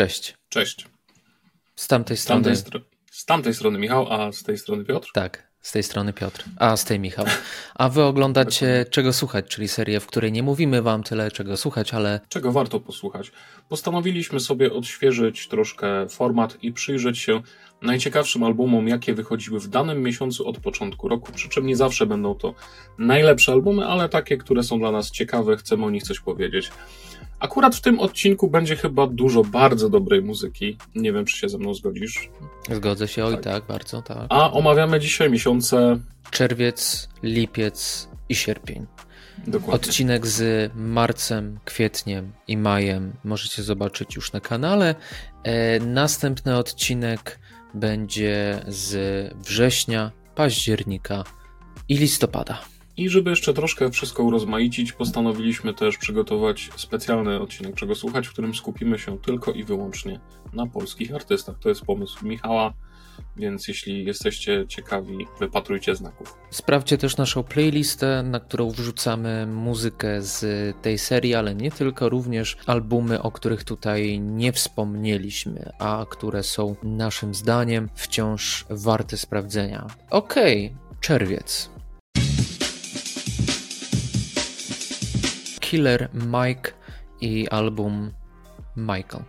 Cześć. Cześć. Z tamtej Z strony. tamtej, stro- z tamtej strony Michał, a z tej strony Piotr. Tak, z tej strony Piotr, a z tej Michał. A wy oglądacie Czego Słuchać, czyli serię, w której nie mówimy wam tyle czego słuchać, ale Czego warto posłuchać? Postanowiliśmy sobie odświeżyć troszkę format i przyjrzeć się najciekawszym albumom, jakie wychodziły w danym miesiącu od początku roku. Przy czym nie zawsze będą to najlepsze albumy, ale takie, które są dla nas ciekawe, chcemy o nich coś powiedzieć. Akurat w tym odcinku będzie chyba dużo bardzo dobrej muzyki. Nie wiem, czy się ze mną zgodzisz. zgodzę się, oj Tak. tak, bardzo, tak. A omawiamy dzisiaj miesiące. Czerwiec, lipiec i sierpień. Dokładnie. Odcinek z marcem, kwietniem i majem możecie zobaczyć już na kanale. E, następny odcinek będzie z września, października i listopada. I żeby jeszcze troszkę wszystko urozmaicić, postanowiliśmy też przygotować specjalny odcinek Czego Słuchać, w którym skupimy się tylko i wyłącznie na polskich artystach. To jest pomysł Michała, więc jeśli jesteście ciekawi, wypatrujcie znaków. Sprawdźcie też naszą playlistę, na którą wrzucamy muzykę z tej serii, ale nie tylko, również albumy, o których tutaj nie wspomnieliśmy, a które są naszym zdaniem wciąż warte sprawdzenia. Okej, czerwiec. Killer Mike i album Michael.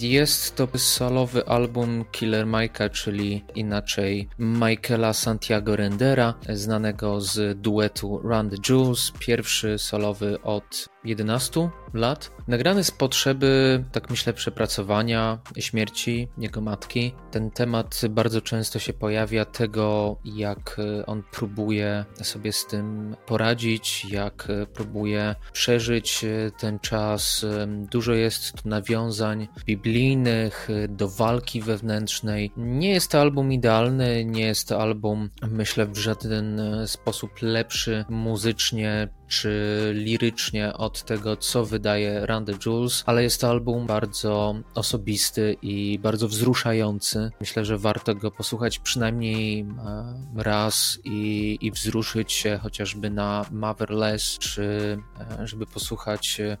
Jest to solowy album Killer Mike'a, czyli inaczej Michaela Santiago Rendera, znanego z duetu Run the Jewels, pierwszy solowy od 11 lat. Nagrany z potrzeby, tak myślę, przepracowania śmierci jego matki. Ten temat bardzo często się pojawia, tego jak on próbuje sobie z tym poradzić, jak próbuje przeżyć ten czas. Dużo jest tu nawiązań biblijnych do walki wewnętrznej. Nie jest to album idealny, nie jest to album, myślę, w żaden sposób lepszy muzycznie czy lirycznie od tego, co wydaje the Jewels, ale jest to album bardzo osobisty i bardzo wzruszający. Myślę, że warto go posłuchać przynajmniej e, raz i, i wzruszyć się chociażby na Motherless, czy e, żeby posłuchać e,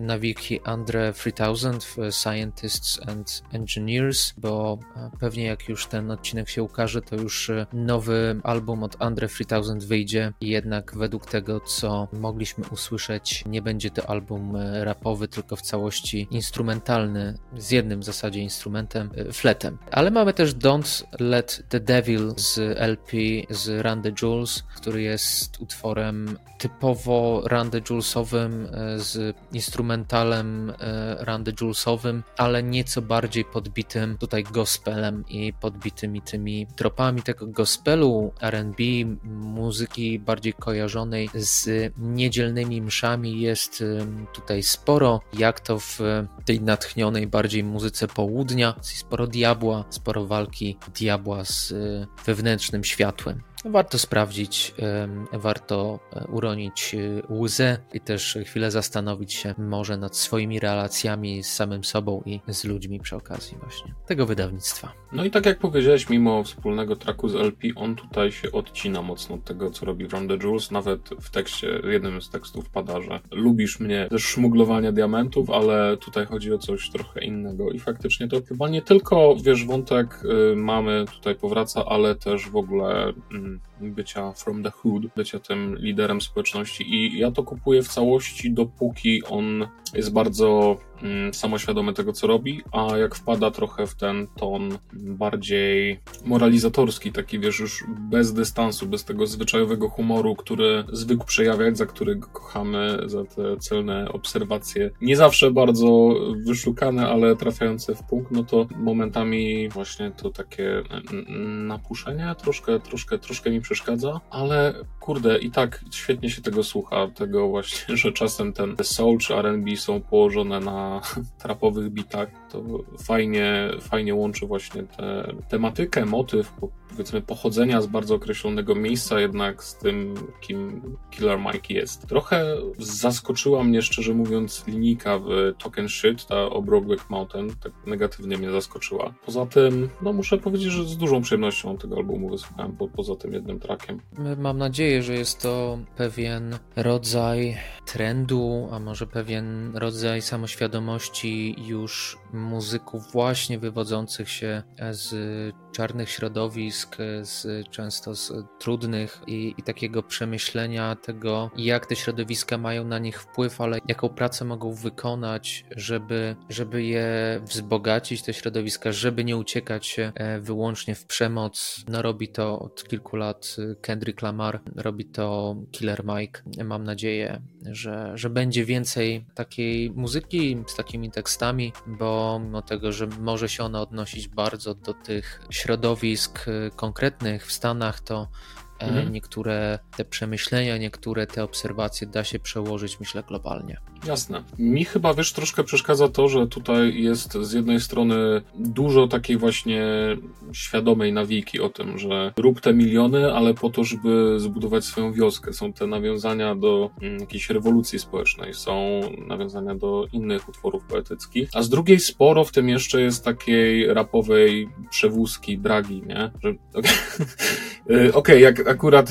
na wiki Andre 3000 w Scientists and Engineers, bo pewnie jak już ten odcinek się ukaże, to już nowy album od Andre 3000 wyjdzie jednak według tego, co mogliśmy usłyszeć, nie będzie to album rapowy, tylko w całości instrumentalny, z jednym w zasadzie instrumentem, fletem. Ale mamy też Don't Let the Devil z LP z Run the Jewels, który jest utworem typowo Run the Jewelsowym z instrumentalem Run the Jewelsowym, ale nieco bardziej podbitym tutaj gospelem i podbitymi tymi tropami tego gospelu, R&B, muzyki bardziej kojarzonej z niedzielnymi mszami jest tutaj sporo, jak to w tej natchnionej bardziej muzyce południa, sporo diabła, sporo walki diabła z wewnętrznym światłem. Warto sprawdzić, warto uronić łzę i też chwilę zastanowić się może nad swoimi relacjami z samym sobą i z ludźmi przy okazji właśnie tego wydawnictwa. No i tak jak powiedziałeś, mimo wspólnego traku z LP, on tutaj się odcina mocno od tego, co robi From the Jewels. Nawet w tekście, w jednym z tekstów pada, że lubisz mnie ze szmuglowania diamentów, ale tutaj chodzi o coś trochę innego. I faktycznie to chyba nie tylko, wiesz, wątek y, mamy tutaj powraca, ale też w ogóle y, bycia from the hood, bycia tym liderem społeczności i ja to kupuję w całości, dopóki on jest bardzo mm, samoświadomy tego, co robi, a jak wpada trochę w ten ton bardziej moralizatorski, taki wiesz, już bez dystansu, bez tego zwyczajowego humoru, który zwykł przejawiać, za który go kochamy, za te celne obserwacje, nie zawsze bardzo wyszukane, ale trafiające w punkt, no to momentami właśnie to takie napuszenie troszkę, troszkę, troszkę mi przeszkadza, ale kurde, i tak świetnie się tego słucha, tego właśnie, że czasem ten soul czy R&B są położone na trapowych bitach. To fajnie, fajnie łączy właśnie tę tematykę, motyw, powiedzmy pochodzenia z bardzo określonego miejsca, jednak z tym, kim Killer Mike jest. Trochę zaskoczyła mnie, szczerze mówiąc, linijka w Token Shit, ta o Brokeback Mountain, tak negatywnie mnie zaskoczyła. Poza tym, no muszę powiedzieć, że z dużą przyjemnością tego albumu wysłuchałem, po, poza tym jednym trackiem. Mam nadzieję, że jest to pewien rodzaj trendu, a może pewien rodzaj samoświadomości już muzyków właśnie wywodzących się z czarnych środowisk, z, często z trudnych i, i, takiego przemyślenia tego, jak te środowiska mają na nich wpływ, ale jaką pracę mogą wykonać, żeby, żeby je wzbogacić, te środowiska, żeby nie uciekać się e, wyłącznie w przemoc. No robi to od kilku lat Kendrick Lamar, robi to Killer Mike. Mam nadzieję, że, że będzie więcej takiej muzyki z takimi tekstami, bo mimo tego, że może się ona odnosić bardzo do tych środowisk y, konkretnych w Stanach, to mhm. Niektóre te przemyślenia, niektóre te obserwacje da się przełożyć, myślę, globalnie. Jasne. Mi chyba, wiesz, troszkę przeszkadza to, że tutaj jest z jednej strony dużo takiej właśnie świadomej nawiki o tym, że rób te miliony, ale po to, żeby zbudować swoją wioskę. Są te nawiązania do mm, jakiejś rewolucji społecznej, są nawiązania do innych utworów poetyckich, a z drugiej sporo w tym jeszcze jest takiej rapowej przewózki, dragi, nie? Że, okay. Okej, okay, jak akurat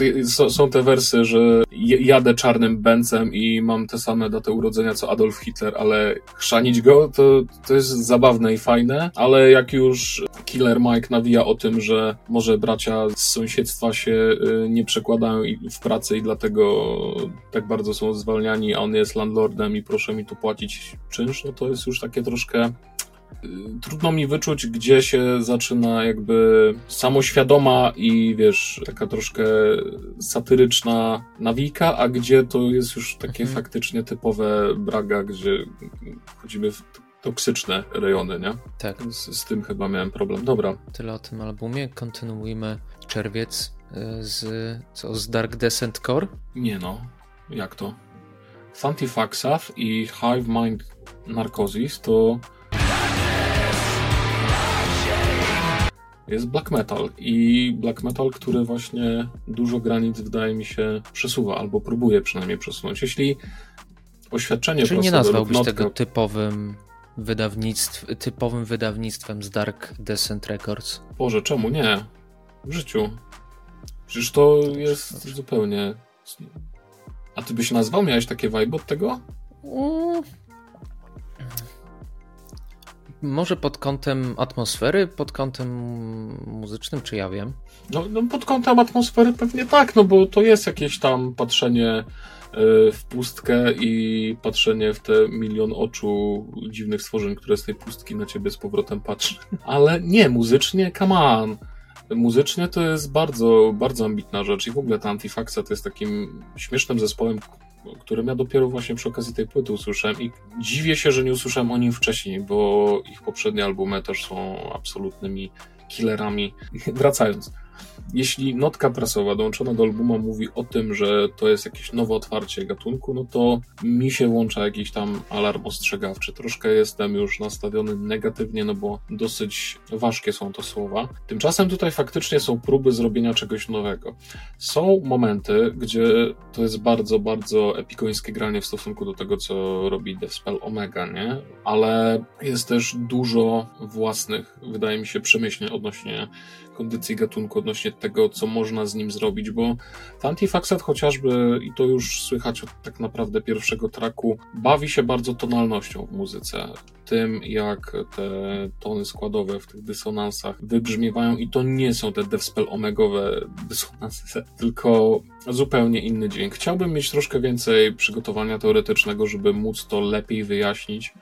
są te wersy, że jadę czarnym Bencem i mam te same daty urodzenia co Adolf Hitler, ale chrzanić go to, to jest zabawne i fajne, ale jak już Killer Mike nawija o tym, że może bracia z sąsiedztwa się y, nie przekładają w pracy i dlatego tak bardzo są zwalniani, a on jest landlordem i proszę mi tu płacić czynsz, no to jest już takie troszkę trudno mi wyczuć, gdzie się zaczyna jakby samoświadoma i wiesz, taka troszkę satyryczna nawika, a gdzie to jest już takie mhm. faktycznie typowe braga, gdzie chodzimy w toksyczne rejony, nie? Tak. Z, z tym chyba miałem problem. Dobra. Tyle o tym albumie. Kontynuujmy czerwiec y, z, co, z Dark Descent Core? Nie no. Jak to? Fantifaxaf i Hive Mind Narcosis to jest black metal i black metal, który właśnie dużo granic wydaje mi się przesuwa, albo próbuje przynajmniej przesunąć. Jeśli oświadczenie Czyli nie nazwałbyś tego typowym wydawnictw, typowym wydawnictwem z Dark Descent Records? Boże, czemu nie? W życiu. Przecież to jest zupełnie... A ty byś nazwał? Miałeś takie vibe od tego? Mm. Może pod kątem atmosfery, pod kątem muzycznym, czy ja wiem? No, no pod kątem atmosfery pewnie tak, no bo to jest jakieś tam patrzenie e, w pustkę i patrzenie w te milion oczu dziwnych stworzeń, które z tej pustki na ciebie z powrotem patrzy. Ale nie, muzycznie, come on. Muzycznie to jest bardzo, bardzo ambitna rzecz i w ogóle ta Antifaxa to jest takim śmiesznym zespołem, którym ja dopiero właśnie przy okazji tej płyty usłyszałem i dziwię się, że nie usłyszałem o nim wcześniej, bo ich poprzednie albumy też są absolutnymi killerami. Wracając, jeśli notka prasowa dołączona do albumu mówi o tym, że to jest jakieś nowe otwarcie gatunku, no to mi się włącza jakiś tam alarm ostrzegawczy. Troszkę jestem już nastawiony negatywnie, no bo dosyć ważkie są to słowa. Tymczasem tutaj faktycznie są próby zrobienia czegoś nowego. Są momenty, gdzie to jest bardzo, bardzo epikońskie granie w stosunku do tego, co robi Deathspell Omega, nie? Ale jest też dużo własnych, wydaje mi się, przemyśleń odnośnie kondycji gatunku, odnośnie tego, co można z nim zrobić, bo Antifaxat chociażby, i to już słychać od tak naprawdę pierwszego traku, bawi się bardzo tonalnością w muzyce. Tym, jak te tony składowe w tych dysonansach wybrzmiewają i to nie są te Deathspell omegowe dysonanse, tylko zupełnie inny dźwięk. Chciałbym mieć troszkę więcej przygotowania teoretycznego, żeby móc to lepiej wyjaśnić,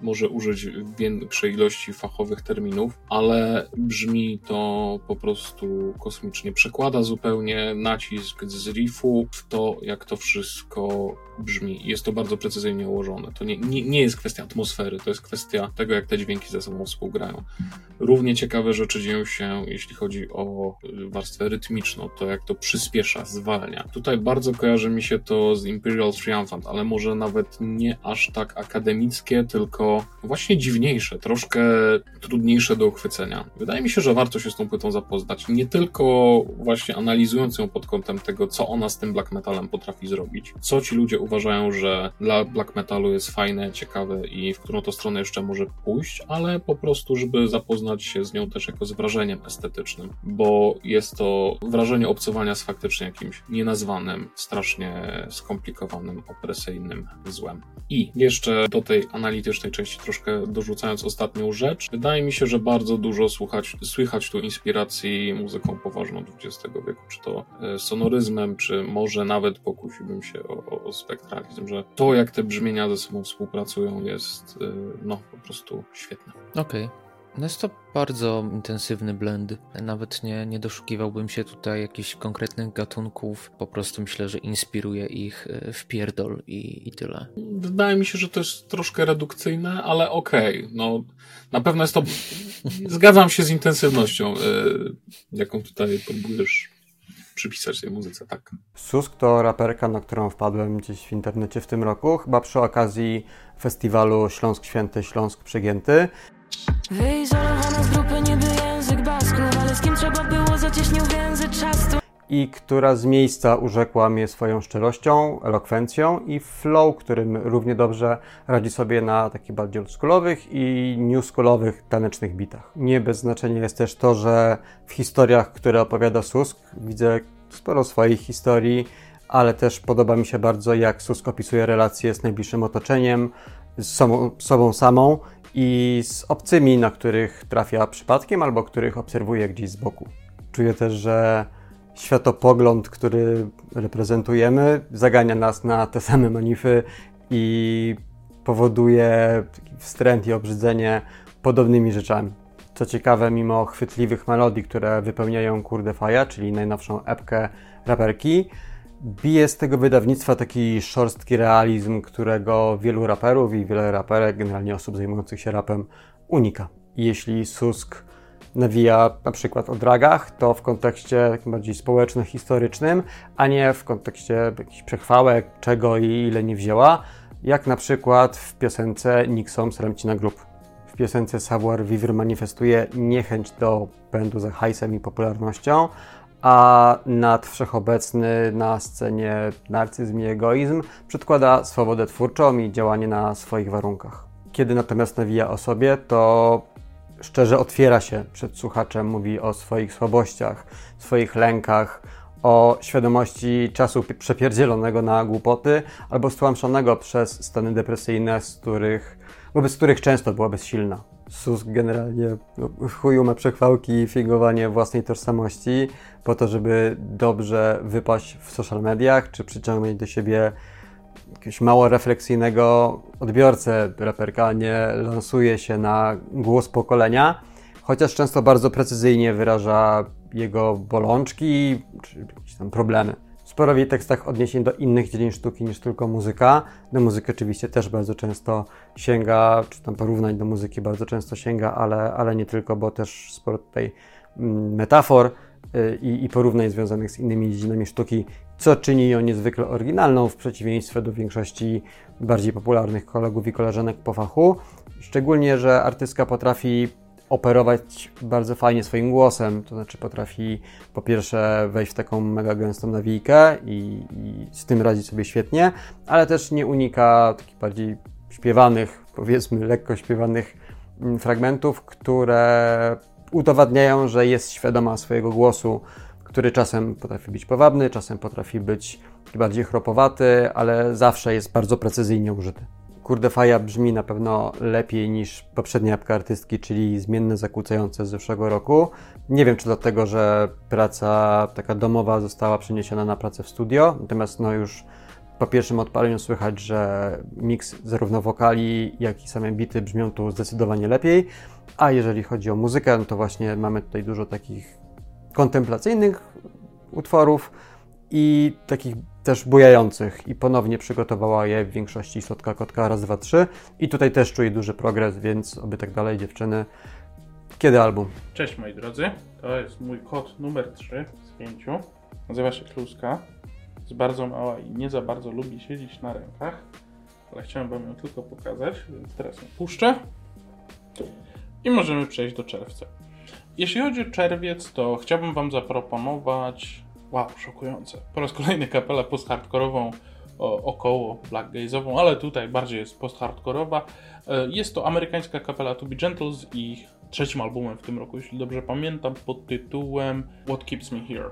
może użyć większej ilości fachowych terminów, ale brzmi to po prostu kosmicznie. Przekłada zupełnie nacisk z riffu w to, jak to wszystko brzmi. Jest to bardzo precyzyjnie ułożone. To nie, nie, nie jest kwestia atmosfery, to jest kwestia tego, jak te dźwięki ze sobą współgrają. Równie ciekawe rzeczy dzieją się, jeśli chodzi o warstwę rytmiczną, to jak to przyspiesza, zwalnia. Tutaj bardzo kojarzy mi się to z Imperial Triumphant, ale może nawet nie aż tak akademickie, tylko właśnie dziwniejsze, troszkę trudniejsze do uchwycenia. Wydaje mi się, że warto się z tą płytą zapoznać. Nie tylko właśnie analizując ją pod kątem tego, co ona z tym black metalem potrafi zrobić, co ci ludzie uważają, że dla black metalu jest fajne, ciekawe i w którą to stronę jeszcze może pójść, ale po prostu, żeby zapoznać się z nią też jako z wrażeniem estetycznym, bo jest to wrażenie obcowania z faktycznie jakimś nienazwanym, strasznie skomplikowanym, opresyjnym złem. I jeszcze do tej analitycznej części troszkę dorzucając ostatnią rzecz, wydaje mi się, że bardzo dużo słuchać, słychać tu inspiracji muzyką poważną XX wieku, czy to e, sonoryzmem, czy może nawet pokusiłbym się o, o spektralizm, że to jak te brzmienia ze sobą współpracują jest e, no po prostu świetne. Okej. Okay. No jest to bardzo intensywny blend. Nawet nie, nie doszukiwałbym się tutaj jakichś konkretnych gatunków. Po prostu myślę, że inspiruje ich e, w pierdol i, i tyle. Wydaje mi się, że to jest troszkę redukcyjne, ale okej. Okay. No, na pewno jest to. Zgadzam się z intensywnością, yy, jaką tutaj próbujesz przypisać tej muzyce, tak. Susk to raperka, na którą wpadłem gdzieś w internecie w tym roku, chyba przy okazji festiwalu Śląsk Święty, Śląsk Przegięty. Wyizolowana z grupy niby język basków, ale z kim trzeba było zacieśnił więzy czasu. I która z miejsca urzekła mnie swoją szczerością, elokwencją i flow, którym równie dobrze radzi sobie na takich bardziej oldschoolowych i newschoolowych tanecznych bitach. Nie bez znaczenia jest też to, że w historiach, które opowiada Susk, widzę sporo swoich historii, ale też podoba mi się bardzo, jak Susk opisuje relacje z najbliższym otoczeniem, z sobą, sobą samą i z obcymi, na których trafia przypadkiem albo których obserwuje gdzieś z boku. Czuję też, że światopogląd, który reprezentujemy, zagania nas na te same manify i powoduje wstręt i obrzydzenie podobnymi rzeczami. Co ciekawe, mimo chwytliwych melodii, które wypełniają Kurde Faja, czyli najnowszą epkę raperki, bije z tego wydawnictwa taki szorstki realizm, którego wielu raperów i wiele raperek, generalnie osób zajmujących się rapem, unika. Jeśli Susk nawija na przykład o dragach, to w kontekście bardziej społeczno-historycznym, a nie w kontekście jakichś przechwałek, czego i ile nie wzięła, jak na przykład w piosence Nixon z Remcina Group. W piosence Savoir Vivre manifestuje niechęć do pędu za hajsem i popularnością, a nad wszechobecny na scenie narcyzm i egoizm przedkłada swobodę twórczą i działanie na swoich warunkach. Kiedy natomiast nawija o sobie, to szczerze otwiera się przed słuchaczem, mówi o swoich słabościach, swoich lękach, o świadomości czasu przepierdzielonego na głupoty albo stłamszonego przez stany depresyjne, z których, wobec których często była bezsilna. Sus generalnie no, w chuju ma przechwałki i figowanie własnej tożsamości po to, żeby dobrze wypaść w social mediach, czy przyciągnąć do siebie jakiegoś mało refleksyjnego odbiorcę. Raperka nie lansuje się na głos pokolenia, chociaż często bardzo precyzyjnie wyraża jego bolączki czy jakieś tam problemy. Sporo w jej tekstach odniesień do innych dziedzin sztuki niż tylko muzyka. Do muzyki oczywiście też bardzo często sięga, czy tam porównań do muzyki bardzo często sięga, ale, ale nie tylko, bo też sporo tutaj mm, metafor y, i, i porównań związanych z innymi dziedzinami sztuki, co czyni ją niezwykle oryginalną w przeciwieństwie do większości bardziej popularnych kolegów i koleżanek po fachu. Szczególnie, że artystka potrafi operować bardzo fajnie swoim głosem, to znaczy potrafi po pierwsze wejść w taką mega gęstą nawijkę i, i z tym radzi sobie świetnie, ale też nie unika takich bardziej śpiewanych, powiedzmy lekko śpiewanych mm, fragmentów, które udowadniają, że jest świadoma swojego głosu, który czasem potrafi być powabny, czasem potrafi być bardziej chropowaty, ale zawsze jest bardzo precyzyjnie użyty. Kurde Faja brzmi na pewno lepiej niż poprzednia apka artystki, czyli zmienne zakłócające z zeszłego roku. Nie wiem, czy dlatego, że praca taka domowa została przeniesiona na pracę w studio, natomiast no już po pierwszym odpaleniu słychać, że miks zarówno wokali, jak i same bity brzmią tu zdecydowanie lepiej. A jeżeli chodzi o muzykę, no to właśnie mamy tutaj dużo takich kontemplacyjnych utworów i takich też bujających i ponownie przygotowała je w większości Sotka Kotka raz, dwa, trzy i tutaj też czuję duży progres, więc oby tak dalej dziewczyny. Kiedy album? Cześć moi drodzy, to jest mój kot numer 3 z 5. Nazywa się Kluska. Jest bardzo mała i nie za bardzo lubi siedzieć na rękach, ale chciałem wam ją tylko pokazać, więc teraz ją puszczę. I możemy przejść do czerwca. Jeśli chodzi o czerwiec, to chciałbym wam zaproponować, wow, szokujące, po raz kolejny kapelę post-hardkorową około black gaze'ową, ale tutaj bardziej jest post-hardkorowa. E, jest to amerykańska kapela To Be Gentle z ich trzecim albumem w tym roku, jeśli dobrze pamiętam, pod tytułem What Keeps Me Here.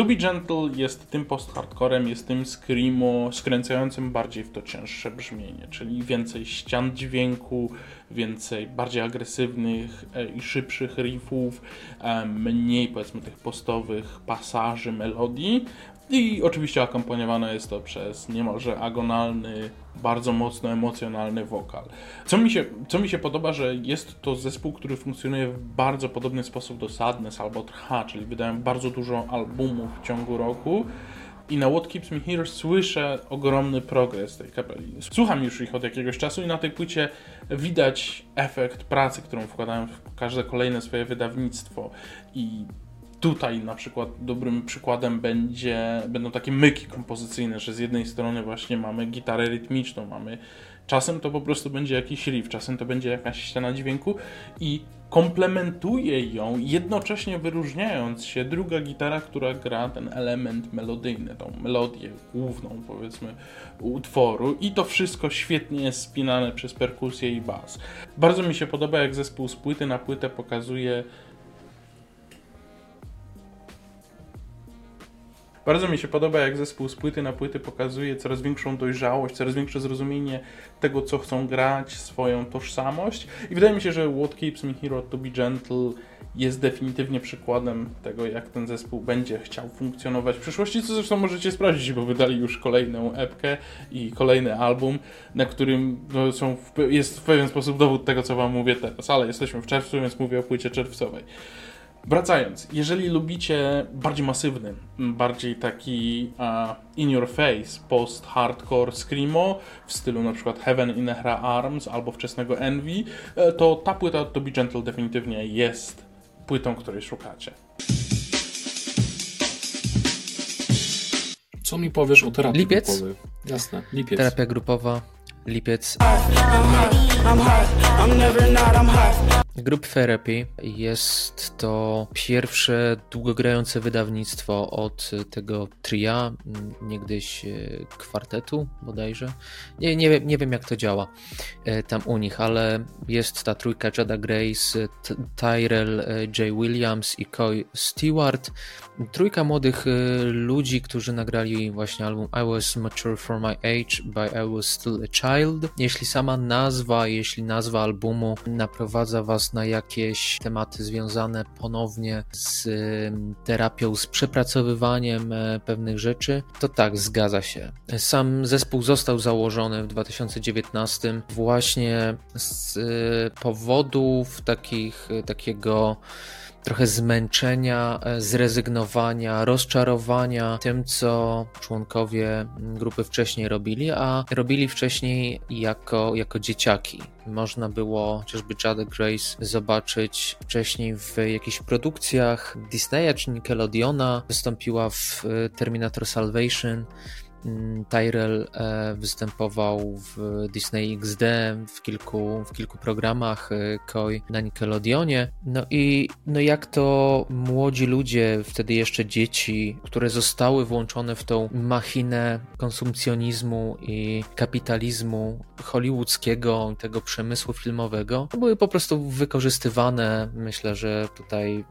To Be Gentle jest tym post-hardcorem, jest tym screamo skręcającym bardziej w to cięższe brzmienie, czyli więcej ścian dźwięku, więcej bardziej agresywnych e, i szybszych riffów, e, mniej powiedzmy tych postowych pasaży, melodii, i oczywiście akompaniowane jest to przez niemalże agonalny, bardzo mocno emocjonalny wokal. Co mi, się, co mi się podoba, że jest to zespół, który funkcjonuje w bardzo podobny sposób do Sadness albo Trha, czyli wydają bardzo dużo albumów w ciągu roku. I na What Keeps Me Here słyszę ogromny progres tej kapeli. Słucham już ich od jakiegoś czasu i na tej płycie widać efekt pracy, którą wkładają w każde kolejne swoje wydawnictwo. I tutaj na przykład dobrym przykładem będzie, będą takie myki kompozycyjne, że z jednej strony właśnie mamy gitarę rytmiczną, mamy czasem to po prostu będzie jakiś riff, czasem to będzie jakaś ściana dźwięku i komplementuje ją, jednocześnie wyróżniając się druga gitara, która gra ten element melodyjny, tą melodię główną powiedzmy utworu i to wszystko świetnie jest spinane przez perkusję i bas. Bardzo mi się podoba jak zespół z płyty na płytę pokazuje Bardzo mi się podoba, jak zespół z płyty na płyty pokazuje coraz większą dojrzałość, coraz większe zrozumienie tego, co chcą grać, swoją tożsamość. I wydaje mi się, że What Keeps Me Hero to Be Gentle jest definitywnie przykładem tego, jak ten zespół będzie chciał funkcjonować w przyszłości, co zresztą możecie sprawdzić, bo wydali już kolejną epkę i kolejny album, na którym no, są w, jest w pewien sposób dowód tego, co wam mówię teraz, ale jesteśmy w czerwcu, więc mówię o płycie czerwcowej. Wracając, jeżeli lubicie bardziej masywny, bardziej taki uh, in your face, post-hardcore screamo w stylu na przykład Heaven in Her Arms albo wczesnego Envy, e, to ta płyta To Be Gentle definitywnie jest płytą, której szukacie. Co mi powiesz o terapii Lipiec? grupowej? Jasne, lipiec. Terapia grupowa, lipiec. Group Therapy jest to pierwsze długogrające wydawnictwo od tego tria, niegdyś e, kwartetu bodajże. Nie, nie, nie wiem jak to działa e, tam u nich, ale jest ta trójka Jada Grace, Tyrell e, J. Williams i Coy Stewart. Trójka młodych ludzi, którzy nagrali właśnie album I Was Mature for My Age by I Was Still a Child. Jeśli sama nazwa, jeśli nazwa albumu naprowadza was na jakieś tematy związane ponownie z terapią, z przepracowywaniem e, pewnych rzeczy, to tak, zgadza się. Sam zespół został założony w 2019 właśnie z e, powodów takich, takiego trochę zmęczenia, e, zrezygnowania, rozczarowania tym, co członkowie grupy wcześniej robili, a robili wcześniej jako, jako dzieciaki. Można było chociażby Jade Grace zobaczyć wcześniej w jakichś produkcjach Disneya czy Nickelodeona. Wystąpiła w e, Terminator Salvation Tyrell e, występował w Disney XD, w kilku, w kilku programach e, Koi na Nickelodeonie. No i no jak to młodzi ludzie, wtedy jeszcze dzieci, które zostały włączone w tą machinę konsumpcjonizmu i kapitalizmu hollywoodzkiego, tego przemysłu filmowego, były po prostu wykorzystywane. Myślę, że tutaj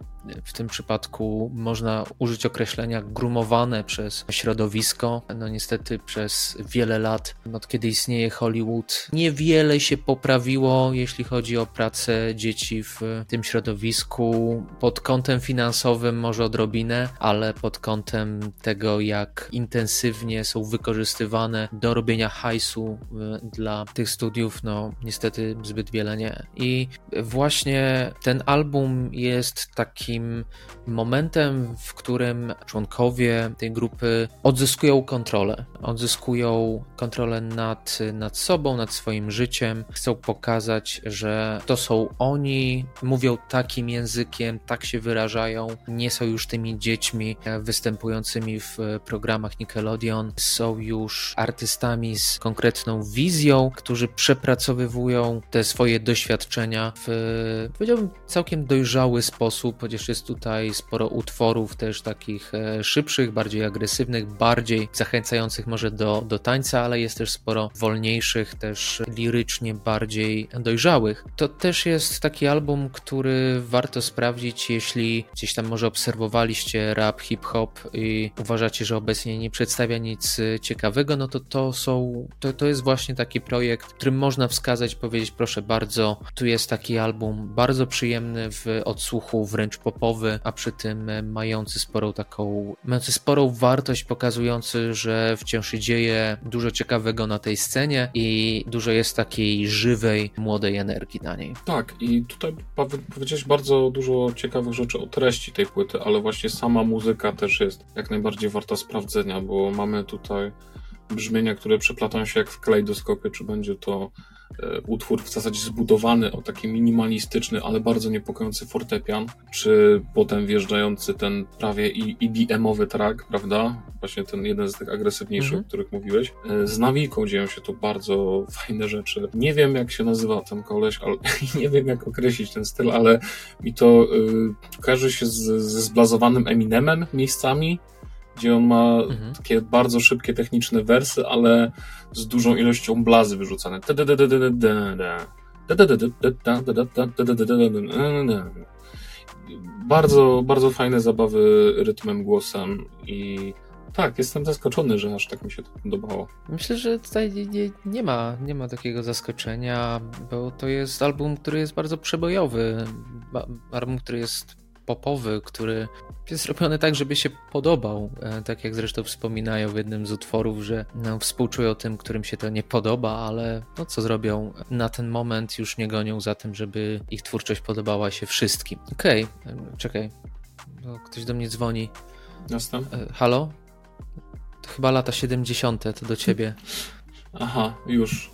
w tym przypadku można użyć określenia grumowane przez środowisko. No niestety przez wiele lat, od kiedy istnieje Hollywood, niewiele się poprawiło, jeśli chodzi o pracę dzieci w tym środowisku. Pod kątem finansowym może odrobinę, ale pod kątem tego, jak intensywnie są wykorzystywane do robienia hajsu y, dla tych studiów, no niestety zbyt wiele nie. I właśnie ten album jest taki takim momentem, w którym członkowie tej grupy odzyskują kontrolę. Odzyskują kontrolę nad, nad sobą, nad swoim życiem. Chcą pokazać, że to są oni, mówią takim językiem, tak się wyrażają, nie są już tymi dziećmi występującymi w programach Nickelodeon, są już artystami z konkretną wizją, którzy przepracowywują te swoje doświadczenia w, powiedziałbym, całkiem dojrzały sposób, chociaż jest tutaj sporo utworów też takich e, szybszych, bardziej agresywnych, bardziej zachęcających może do, do tańca, ale jest też sporo wolniejszych, też lirycznie bardziej dojrzałych. To też jest taki album, który warto sprawdzić, jeśli gdzieś tam może obserwowaliście rap, hip-hop i uważacie, że obecnie nie przedstawia nic ciekawego, no to to są, to, to jest właśnie taki projekt, którym można wskazać, powiedzieć proszę bardzo, tu jest taki album bardzo przyjemny w odsłuchu, wręcz popowy, a przy tym mający sporą taką, mający sporą wartość, pokazujący, że wciąż się dzieje dużo ciekawego na tej scenie i dużo jest takiej żywej, młodej energii na niej. Tak, i tutaj powiedziałeś bardzo dużo ciekawych rzeczy o treści tej płyty, ale właśnie sama muzyka też jest jak najbardziej warta sprawdzenia, bo mamy tutaj brzmienia, które przeplatają się jak w kalejdoskopie, czy będzie to e, utwór w zasadzie zbudowany o taki minimalistyczny, ale bardzo niepokojący fortepian, czy potem wjeżdżający ten prawie EDM-owy track, prawda? Właśnie ten jeden z tych agresywniejszych, mhm. o których mówiłeś. E, z Nawiką dzieją się tu bardzo fajne rzeczy. Nie wiem, jak się nazywa ten koleś, ale nie wiem, jak określić ten styl, ale mi to y, kojarzy się z, ze zblazowanym Eminemem miejscami, gdzie on ma mhm. takie bardzo szybkie techniczne wersy, ale z dużą ilością blazy wyrzucane. Bardzo, bardzo fajne zabawy rytmem, głosem i tak, jestem zaskoczony, że aż tak mi się to podobało. Myślę, że tutaj nie, nie, ma, nie ma takiego zaskoczenia, bo to jest album, który jest bardzo przebojowy. Album, który jest popowy, który jest zrobiony tak, żeby się podobał. E, tak jak zresztą wspominają w jednym z utworów, że no, współczują tym, którym się to nie podoba, ale no co zrobią? Na ten moment już nie gonią za tym, żeby ich twórczość podobała się wszystkim. Okej, okay. E, czekaj. No, ktoś do mnie dzwoni. Jasne. E, halo? To chyba lata 70. to do ciebie. Aha, już.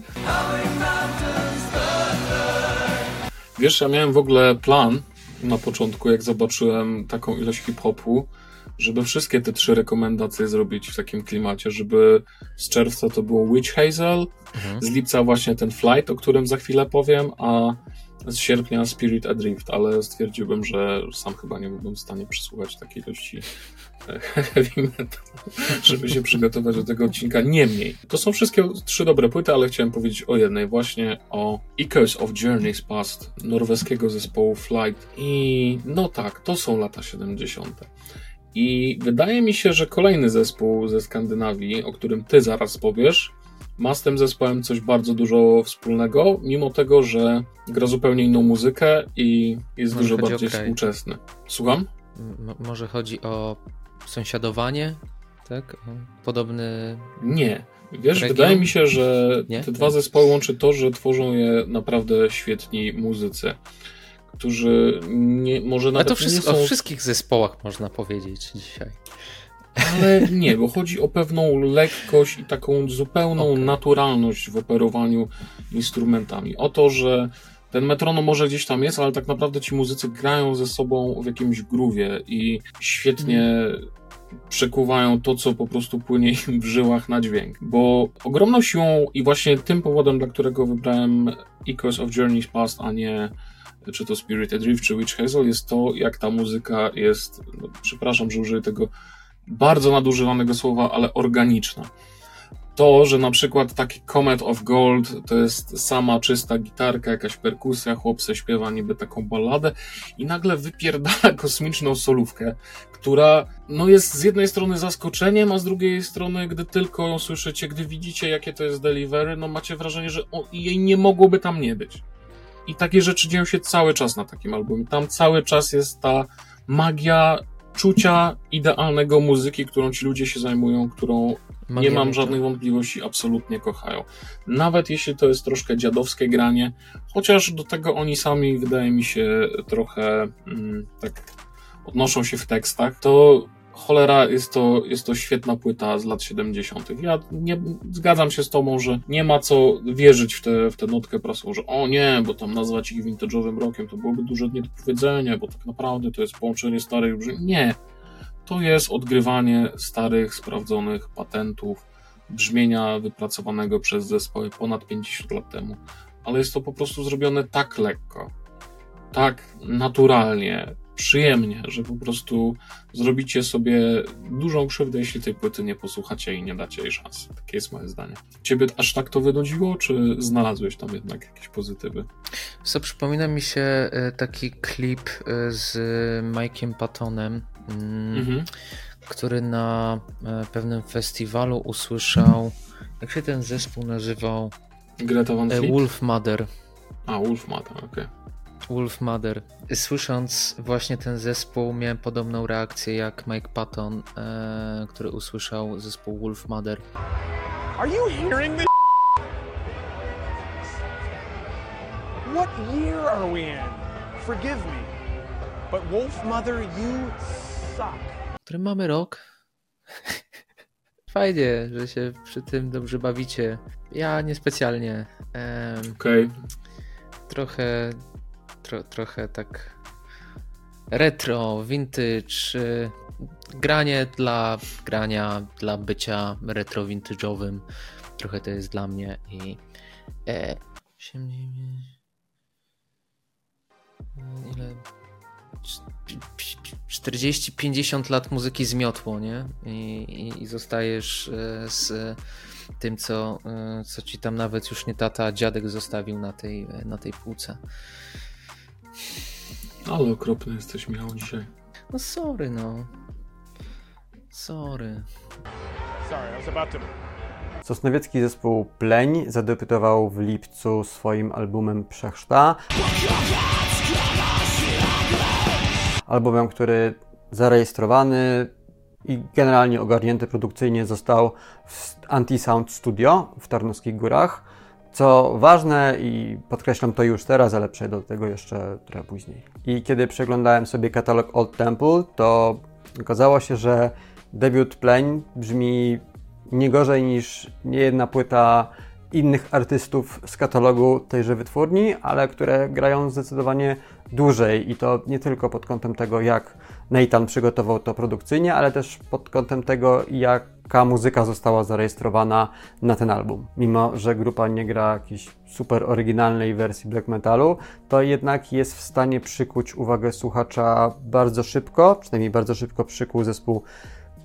Wiesz, ja miałem w ogóle plan, na początku, jak zobaczyłem taką ilość hip-hopu, żeby wszystkie te trzy rekomendacje zrobić w takim klimacie, żeby z czerwca to było Witch Hazel, mhm. z lipca właśnie ten Flight, o którym za chwilę powiem, a z sierpnia Spirit Adrift, ale stwierdziłbym, że sam chyba nie byłbym w stanie przysłuchać takiej ilości heavy metal, żeby się przygotować do tego odcinka. Niemniej, to są wszystkie trzy dobre płyty, ale chciałem powiedzieć o jednej, właśnie o Echoes of Journeys Past norweskiego zespołu Flight. I no tak, to są lata 70. I wydaje mi się, że kolejny zespół ze Skandynawii, o którym ty zaraz powiesz, ma z tym zespołem coś bardzo dużo wspólnego, mimo tego, że gra zupełnie inną muzykę i jest może dużo bardziej współczesny. Słucham? M może chodzi o sąsiadowanie, tak? Podobny. Nie. Wiesz, region? wydaje mi się, że Nie? te dwa zespoły łączy to, że tworzą je naprawdę świetni muzycy, którzy nie, może nawet Ale to nie są... o wszystkich zespołach można powiedzieć dzisiaj. Ale nie, bo chodzi o pewną lekkość i taką zupełną okay. naturalność w operowaniu instrumentami. O to, że ten metronom może gdzieś tam jest, ale tak naprawdę ci muzycy grają ze sobą w jakimś groove'ie i świetnie mm. Przekuwają to, co po prostu płynie im w żyłach na dźwięk. Bo ogromną siłą i właśnie tym powodem, dla którego wybrałem Echoes of Journeys Past, a nie czy to Spirited Drift, czy Witch Hazel, jest to, jak ta muzyka jest, no, przepraszam, że użyję tego bardzo nadużywanego słowa, ale organiczna to, że na przykład taki Comet of Gold to jest sama czysta gitarka, jakaś perkusja, chłopce śpiewa niby taką balladę i nagle wypierdala kosmiczną solówkę, która no jest z jednej strony zaskoczeniem, a z drugiej strony, gdy tylko ją słyszycie, gdy widzicie jakie to jest delivery, no macie wrażenie, że o, jej nie mogłoby tam nie być. I takie rzeczy dzieją się cały czas na takim albumie. Tam cały czas jest ta magia czucia idealnego muzyki, którą ci ludzie się zajmują, którą nie mam żadnych wątpliwości, absolutnie kochają. Nawet jeśli to jest troszkę dziadowskie granie, chociaż do tego oni sami, wydaje mi się, trochę mm, tak odnoszą się w tekstach, to cholera, jest to, jest to świetna płyta z lat 70. Ja nie zgadzam się z tobą, że nie ma co wierzyć w tę w te nutkę prasową, że o nie, bo tam nazwać ich vintage'owym rokiem to byłoby dużo nie do powiedzenia, bo tak naprawdę to jest połączenie starych Nie. To jest odgrywanie starych, sprawdzonych patentów, brzmienia wypracowanego przez zespoły ponad 50 lat temu. Ale jest to po prostu zrobione tak lekko, tak naturalnie, przyjemnie, że po prostu zrobicie sobie dużą krzywdę, jeśli tej płyty nie posłuchacie i nie dacie jej szansy. Takie jest moje zdanie. Ciebie aż tak to wynudziło, czy znalazłeś tam jednak jakieś pozytywy? Co przypomina mi się e, taki klip e, z Mike'iem Pattonem, mm, mhm. który na e, pewnym festiwalu usłyszał, jak się ten zespół nazywał? Greta Van Fleet? Wolf Mother. A, Wolf Mother, okej. Okay. Wolf Mother. Słysząc właśnie ten zespół, miałem podobną reakcję jak Mike Patton, e, który usłyszał zespół Wolf Mother. Are you hearing this? What year are we in? Forgive me, but Wolf Mother, you suck. Który mamy rok? Fajnie, że się przy tym dobrze bawicie. Ja niespecjalnie. Okej. Okay. Trochę tro, trochę tak retro, vintage, y, granie dla grania, dla bycia retro vintage'owym. Trochę to jest dla mnie i e, ile 40-50 lat muzyki zmiotło, nie? I, i, i zostajesz e, z tym, co, e, co ci tam nawet już nie tata, dziadek zostawił na tej, na tej półce. Ale okropny jesteś, Michał, dzisiaj. No sorry, no. Sorry. Sorry, I was about to... Sosnowiecki zespół Pleń zadebiutował w lipcu swoim albumem Przechrzta. Albumem, który zarejestrowany i generalnie ogarnięty produkcyjnie został w Anti-Sound Studio w Tarnowskich Górach. Co ważne i podkreślam to już teraz, ale przejdę do tego jeszcze trochę później. I kiedy przeglądałem sobie katalog Old Temple, to okazało się, że debiut Pleń brzmi nie gorzej niż niejedna płyta innych artystów z katalogu tejże wytwórni, ale które grają zdecydowanie dłużej i to nie tylko pod kątem tego, jak Nathan przygotował to produkcyjnie, ale też pod kątem tego, jaka muzyka została zarejestrowana na ten album. Mimo, że grupa nie gra jakiejś super oryginalnej wersji black metalu, to jednak jest w stanie przykuć uwagę słuchacza bardzo szybko, przynajmniej bardzo szybko przykuł zespół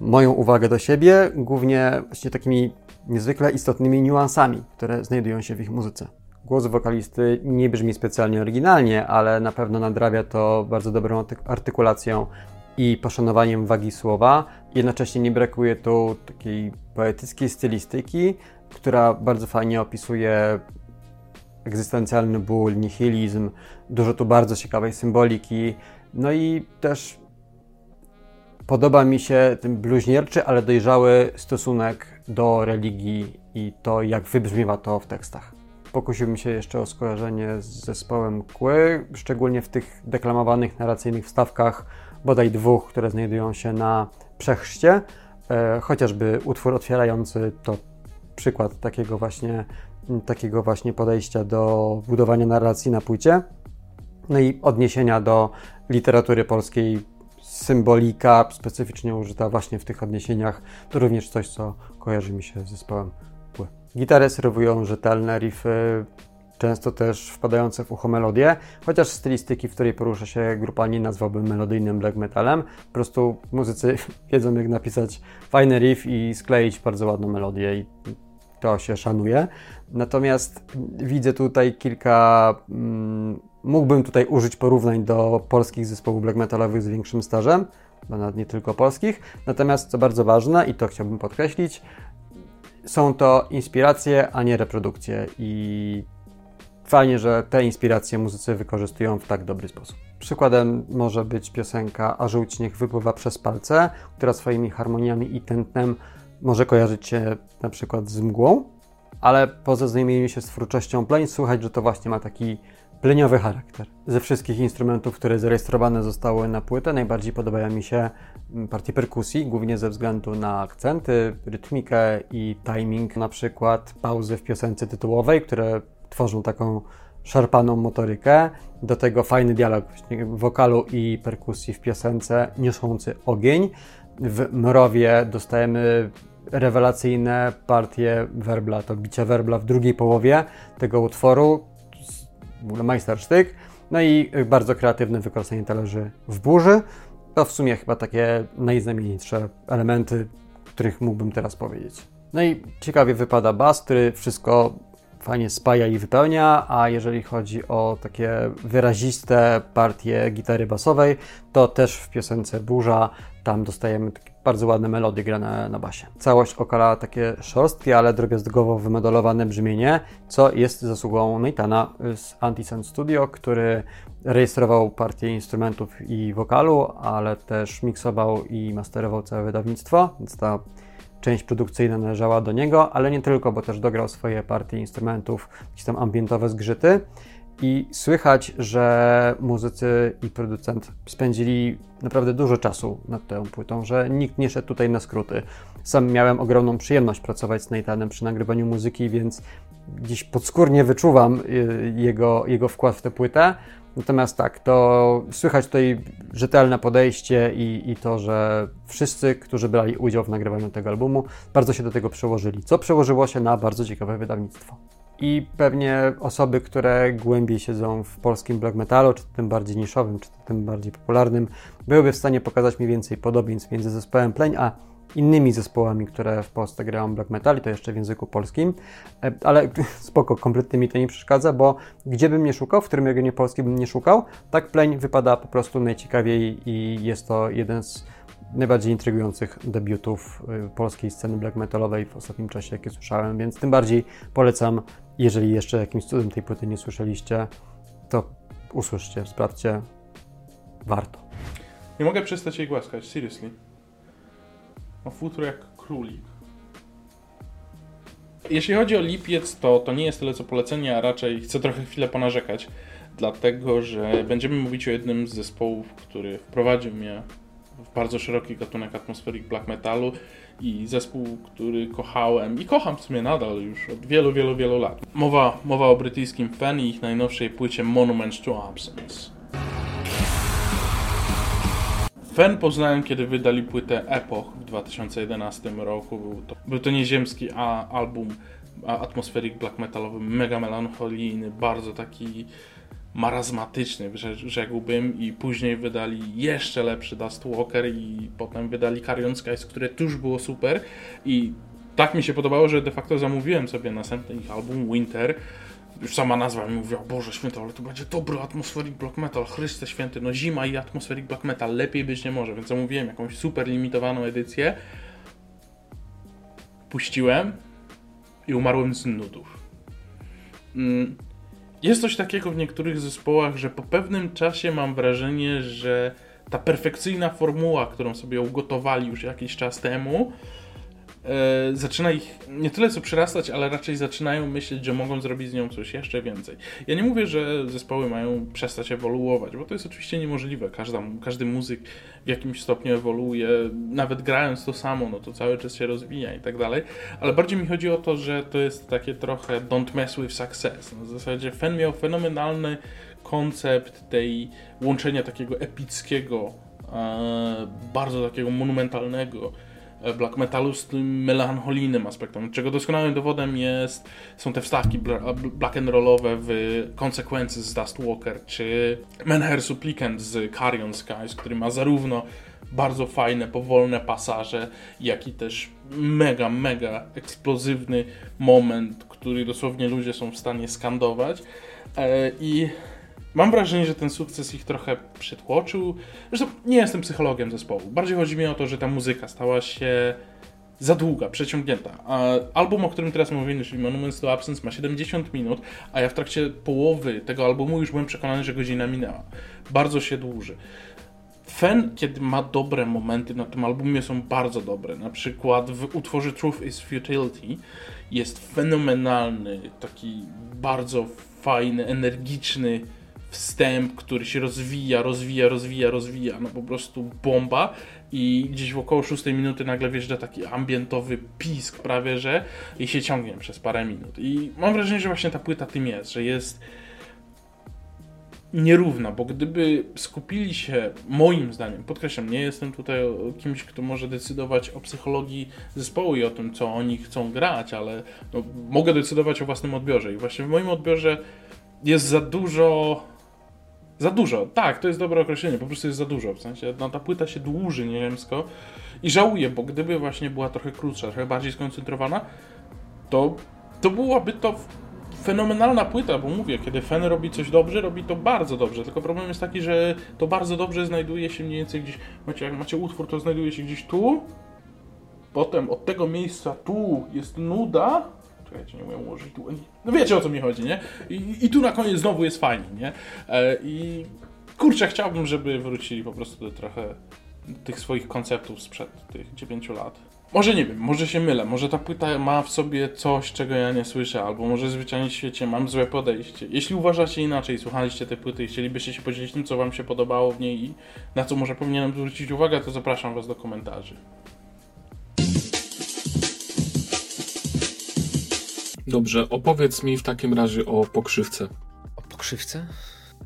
moją uwagę do siebie, głównie właśnie takimi niezwykle istotnymi niuansami, które znajdują się w ich muzyce. Głos wokalisty nie brzmi specjalnie oryginalnie, ale na pewno nadrabia to bardzo dobrą artykulacją i poszanowaniem wagi słowa. Jednocześnie nie brakuje tu takiej poetyckiej stylistyki, która bardzo fajnie opisuje egzystencjalny ból, nihilizm, dużo tu bardzo ciekawej symboliki. No i też podoba mi się ten bluźnierczy, ale dojrzały stosunek do religii i to, jak wybrzmiewa to w tekstach. Pokusiłbym się jeszcze o skojarzenie z zespołem Kły, szczególnie w tych deklamowanych narracyjnych wstawkach, bodaj dwóch, które znajdują się na przechrzcie. E, chociażby utwór otwierający to przykład takiego właśnie, takiego właśnie podejścia do budowania narracji na płycie. No i odniesienia do literatury polskiej, symbolika specyficznie użyta właśnie w tych odniesieniach, to również coś, co kojarzy mi się z zespołem Pły. Gitary serwują rzetelne riffy, często też wpadające w ucho melodie, chociaż stylistyki, w której porusza się grupa nie nazwałbym melodyjnym black metalem. Po prostu muzycy wiedzą jak napisać fajny riff i skleić bardzo ładną melodię i to się szanuje. Natomiast widzę tutaj kilka mm, mógłbym tutaj użyć porównań do polskich zespołów black metalowych z większym stażem, bo nawet nie tylko polskich. Natomiast co bardzo ważne i to chciałbym podkreślić, są to inspiracje, a nie reprodukcje i fajnie, że te inspiracje muzycy wykorzystują w tak dobry sposób. Przykładem może być piosenka A żółć niech wypływa przez palce, która swoimi harmoniami i tętnem może kojarzyć się na przykład z mgłą, ale po zaznajomieniu się z twórczością Plain słychać, że to właśnie ma taki pleniowy charakter. Ze wszystkich instrumentów, które zarejestrowane zostały na płytę, najbardziej podobają mi się mm, partie perkusji, głównie ze względu na akcenty, rytmikę i timing, na przykład pauzy w piosence tytułowej, które tworzą taką szarpaną motorykę, do tego fajny dialog wokalu i perkusji w piosence niosący ogień. W Mrowie dostajemy rewelacyjne partie werbla, to bicie werbla w drugiej połowie tego utworu, w ogóle majstersztyk, no i bardzo kreatywne wykorzystanie talerzy w burzy. To w sumie chyba takie najznamienitsze elementy, których mógłbym teraz powiedzieć. No i ciekawie wypada bas, który wszystko fajnie spaja i wypełnia, a jeżeli chodzi o takie wyraziste partie gitary basowej, to też w piosence Burza tam dostajemy bardzo ładne melodie grane na basie. Całość okala takie szorstkie, ale drobiazgowo wymodelowane brzmienie, co jest zasługą Nathana z Antisun Studio, który rejestrował partię instrumentów i wokalu, ale też miksował i masterował całe wydawnictwo, więc ta część produkcyjna należała do niego, ale nie tylko, bo też dograł swoje partie instrumentów, jakieś tam ambientowe zgrzyty. I słychać, że muzycy i producent spędzili naprawdę dużo czasu nad tą płytą, że nikt nie szedł tutaj na skróty. Sam miałem ogromną przyjemność pracować z Nathanem przy nagrywaniu muzyki, więc gdzieś podskórnie wyczuwam y, jego, jego wkład w tę płytę. Natomiast tak, to słychać tutaj rzetelne podejście i, i to, że wszyscy, którzy brali udział w nagrywaniu tego albumu, bardzo się do tego przełożyli, co przełożyło się na bardzo ciekawe wydawnictwo. I pewnie osoby, które głębiej siedzą w polskim black metalu, czy tym bardziej niszowym, czy tym bardziej popularnym, byłyby w stanie pokazać mi więcej podobieństw między zespołem Pleń a innymi zespołami, które w Polsce grają black metal i to jeszcze w języku polskim, e, ale spoko, kompletnie mi to nie przeszkadza, bo gdzie bym nie szukał, w którym regionie Polski bym nie szukał, tak pleń wypada po prostu najciekawiej i jest to jeden z najbardziej intrygujących debiutów y, polskiej sceny black metalowej w ostatnim czasie, jakie słyszałem, więc tym bardziej polecam, jeżeli jeszcze jakimś cudem tej płyty nie słyszeliście, to usłyszcie, sprawdźcie, warto. Nie mogę przestać jej głaskać, seriously. Ma futro jak królik. Jeśli chodzi o lipiec, to, to nie jest tyle co polecenie, a raczej chcę trochę chwilę ponarzekać, dlatego że będziemy mówić o jednym z zespołów, który wprowadził mnie w bardzo szeroki gatunek atmosferik black metalu i zespół, który kochałem i kocham w sumie nadal już od wielu, wielu, wielu lat. Mowa, mowa o brytyjskim Fan i ich najnowszej płycie Monuments to Absence. Fen poznałem, kiedy wydali płytę Epoch w 2011 roku. Był to, był to nieziemski a, album atmosferik black metalowy, mega melancholijny, bardzo taki marazmatyczny, rzekłbym, i później wydali jeszcze lepszy Dust Walker i potem wydali Carrion Skies, które tuż było super. I tak mi się podobało, że de facto zamówiłem sobie następny ich album Winter, już sama nazwa mi mówiła, Boże święty, ale to będzie dobry atmospheric black metal, Chryste święty, no zima i atmospheric black metal, lepiej być nie może, więc zamówiłem jakąś super limitowaną edycję, puściłem i umarłem z nudów. Mm, jest coś takiego w niektórych zespołach, że po pewnym czasie mam wrażenie, że ta perfekcyjna formuła, którą sobie ugotowali już jakiś czas temu, e, zaczyna ich nie tyle co przyrastać, ale raczej zaczynają myśleć, że mogą zrobić z nią coś jeszcze więcej. Ja nie mówię, że zespoły mają przestać ewoluować, bo to jest oczywiście niemożliwe. Każda, każdy muzyk w jakimś stopniu ewoluuje, nawet grając to samo, no to cały czas się rozwija i tak dalej, ale bardziej mi chodzi o to, że to jest takie trochę don't mess with success. No, w zasadzie Fen miał fenomenalny koncept tej łączenia takiego epickiego, e, bardzo takiego monumentalnego black metalu z tym melancholijnym aspektem, czego doskonałym dowodem jest, są te wstawki black and rollowe w Consequences z Dust Walker, czy Menher Supplicant z Carrion Skies, który ma zarówno bardzo fajne, powolne pasaże, jak i też mega, mega eksplozywny moment, który dosłownie ludzie są w stanie skandować. E, I Mam wrażenie, że ten sukces ich trochę przytłoczył. Zresztą nie jestem psychologiem zespołu. Bardziej chodzi mi o to, że ta muzyka stała się za długa, przeciągnięta. A album, o którym teraz mówimy, czyli Monuments to Absence, ma 70 minut, a ja w trakcie połowy tego albumu już byłem przekonany, że godzina minęła. Bardzo się dłuży. Fen, kiedy ma dobre momenty na tym albumie, są bardzo dobre. Na przykład w utworze Truth is Futility jest fenomenalny, taki bardzo fajny, energiczny wstęp, który się rozwija, rozwija, rozwija, rozwija, no po prostu bomba i gdzieś w około 6 minuty nagle wjeżdża taki ambientowy pisk prawie, że i się ciągnie przez parę minut. I mam wrażenie, że właśnie ta płyta tym jest, że jest nierówna, bo gdyby skupili się, moim zdaniem, podkreślam, nie jestem tutaj kimś, kto może decydować o psychologii zespołu i o tym, co oni chcą grać, ale no, mogę decydować o własnym odbiorze i właśnie w moim odbiorze jest za dużo za dużo, tak, to jest dobre określenie, po prostu jest za dużo, w sensie no, ta płyta się dłuży niemiecko i żałuję, bo gdyby właśnie była trochę krótsza, trochę bardziej skoncentrowana, to, to byłaby to fenomenalna płyta, bo mówię, kiedy Fen robi coś dobrze, robi to bardzo dobrze, tylko problem jest taki, że to bardzo dobrze znajduje się mniej więcej gdzieś, macie, jak macie utwór, to znajduje się gdzieś tu, potem od tego miejsca tu jest nuda, czekajcie, nie umiem ułożyć no wiecie o co mi chodzi, nie? I, i tu na koniec znowu jest fajnie, nie? E, I kurczę, chciałbym, żeby wrócili po prostu do trochę tych swoich konceptów sprzed tych 9 lat. Może nie wiem, może się mylę, może ta płyta ma w sobie coś, czego ja nie słyszę, albo może zwyczajnie w świecie mam złe podejście. Jeśli uważacie inaczej, słuchaliście tej płyty i chcielibyście się podzielić tym, co wam się podobało w niej i na co może powinienem zwrócić uwagę, to zapraszam was do komentarzy. Dobrze, opowiedz mi w takim razie o pokrzywce. O pokrzywce?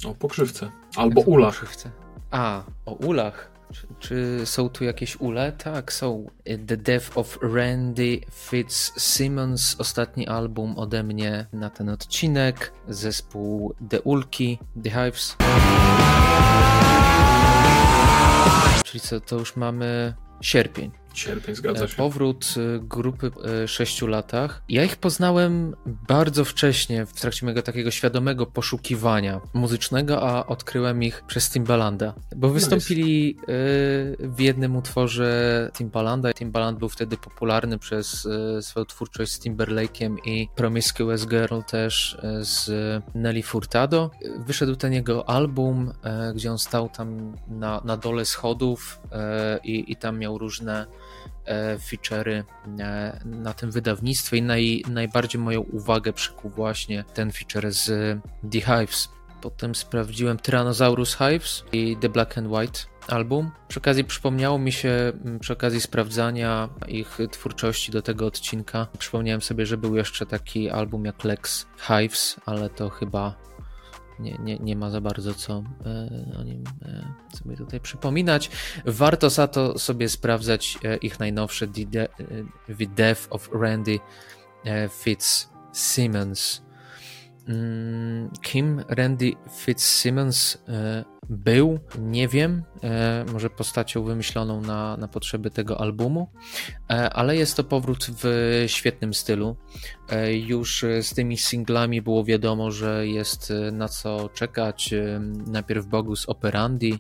O pokrzywce. Albo ulach. Pokrzywce? A, o ulach. Czy, czy, są tu jakieś ule? Tak, są. The Death of Randy Fitzsimmons, ostatni album ode mnie na ten odcinek. Zespół The Ulki, The Hives. Czyli co, to już mamy sierpień. Sierpień, zgadza się. Powrót y, grupy y, sześciu latach. Ja ich poznałem bardzo wcześnie, w trakcie mojego takiego świadomego poszukiwania muzycznego, a odkryłem ich przez Timbalanda. Bo wystąpili nice. w jednym utworze Timbalanda. Timbaland był wtedy popularny przez swoją twórczość z Timberlake'em i Promiscuous Girl też z Nelly Furtado. Wyszedł ten jego album, gdzie on stał tam na, na dole schodów i, i tam miał różne E, feature'y e, na tym wydawnictwie i naj, najbardziej moją uwagę przykuł właśnie ten feature z The Hives. Potem sprawdziłem Tyrannosaurus Hives i The Black and White album. Przy okazji przypomniało mi się, przy okazji sprawdzania ich twórczości do tego odcinka, przypomniałem sobie, że był jeszcze taki album jak Lex Hives, ale to chyba nie, nie, nie ma za bardzo co e, o nim e, sobie tutaj przypominać. Warto za to sobie sprawdzać e, ich najnowsze The, The Death of Randy Fitzsimmons. Mm, kim Randy Fitzsimmons był, nie wiem, może postacią wymyśloną na, na potrzeby tego albumu, ale jest to powrót w świetnym stylu. Już z tymi singlami było wiadomo, że jest na co czekać. Najpierw Bogus Operandi,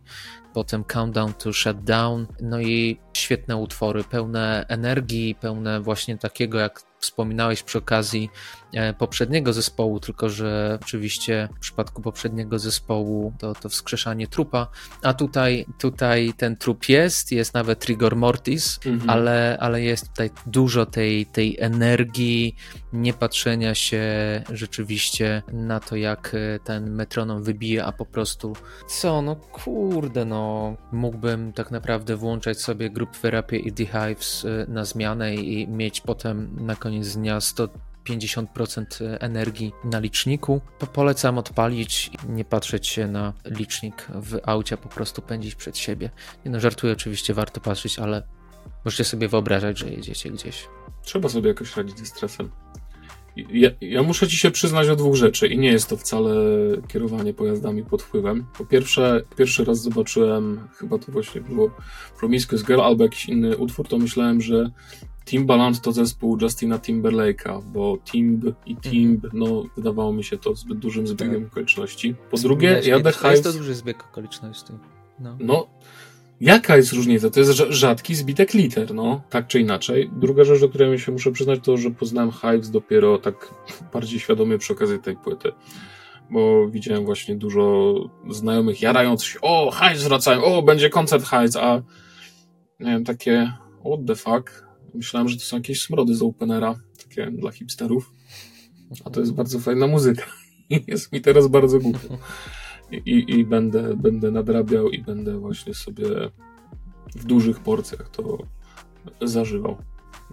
potem Countdown to Shutdown, no i świetne utwory, pełne energii, pełne właśnie takiego, jak wspominałeś przy okazji e, poprzedniego zespołu, tylko że oczywiście w przypadku poprzedniego zespołu to, to wskrzeszanie trupa, a tutaj, tutaj ten trup jest, jest nawet rigor mortis, mhm. ale, ale jest tutaj dużo tej, tej energii, nie patrzenia się rzeczywiście na to, jak e, ten metronom wybije, a po prostu co, no kurde, no mógłbym tak naprawdę włączać sobie Group Therapy i The Hives e, na zmianę i mieć potem na koniec dnia 100 50% energii na liczniku. Polecam odpalić, nie patrzeć się na licznik w aucie, po prostu pędzić przed siebie. Nie no, żartuję oczywiście, warto patrzeć, ale możecie sobie wyobrażać, że jedziecie gdzieś. Trzeba sobie jakoś radzić ze stresem. Ja, ja, muszę ci się przyznać o dwóch rzeczy i nie jest to wcale kierowanie pojazdami pod wpływem. Po pierwsze, pierwszy raz zobaczyłem, chyba to właśnie było Promiscuous Girl albo jakiś inny utwór, to myślałem, że Timbaland to zespół Justina Timberlake'a, bo Timb i Timb, mhm. no wydawało mi się to zbyt dużym zbiegiem tak. okoliczności. Po drugie, ja The Hives... Jest to duży zbieg okoliczności. No. no. Jaka jest różnica? To jest rzadki zbitek liter, no, tak czy inaczej. Druga rzecz, do której się muszę przyznać, to, że poznałem Hives dopiero tak bardziej świadomie przy okazji tej płyty. bo widziałem właśnie dużo znajomych jarających się, o, Heights wracają, o, będzie koncert Heights, a nie wiem, takie what the fuck. Myślałem, że to są jakieś smrody z Openera, takie dla hipsterów, a to jest bardzo fajna muzyka jest mi teraz bardzo głupio. I, i, i będę, będę nadrabiał i będę właśnie sobie w dużych porcjach to zażywał.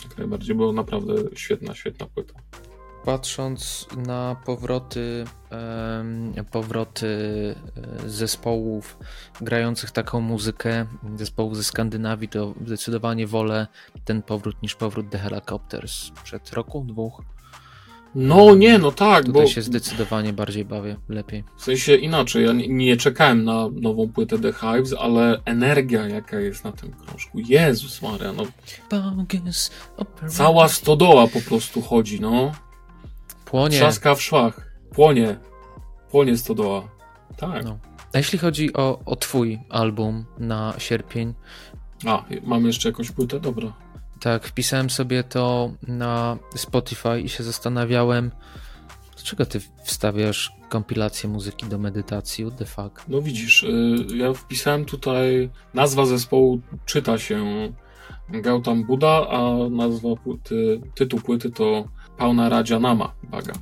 Jak najbardziej, bo naprawdę świetna, świetna płyta. Patrząc na powroty, powroty e, zespołów grających taką muzykę, zespołów ze Skandynawii, to zdecydowanie wolę ten powrót niż powrót The Helicopters przed roku, dwóch. No nie, no tak, Tutaj bo... się zdecydowanie bardziej bawię, lepiej. W sensie inaczej, ja nie czekałem na nową płytę The Hives, ale energia jaka jest na tym krążku, Jezus Maria, no. Cała stodoła po prostu chodzi, no. Płonie. Trzaska w szwach. Płonie. Płonie stodoła. Tak. No. A jeśli chodzi o, o twój album na sierpień? A, mam jeszcze jakąś płytę? Dobra. Tak, wpisałem sobie to na Spotify i się zastanawiałem, dlaczego ty wstawiasz kompilację muzyki do medytacji? What the fuck? No widzisz, y, ja wpisałem tutaj, nazwa zespołu czyta się Gautam Buddha, a nazwa płyty, tytuł płyty to Pauna Rajanama Baga.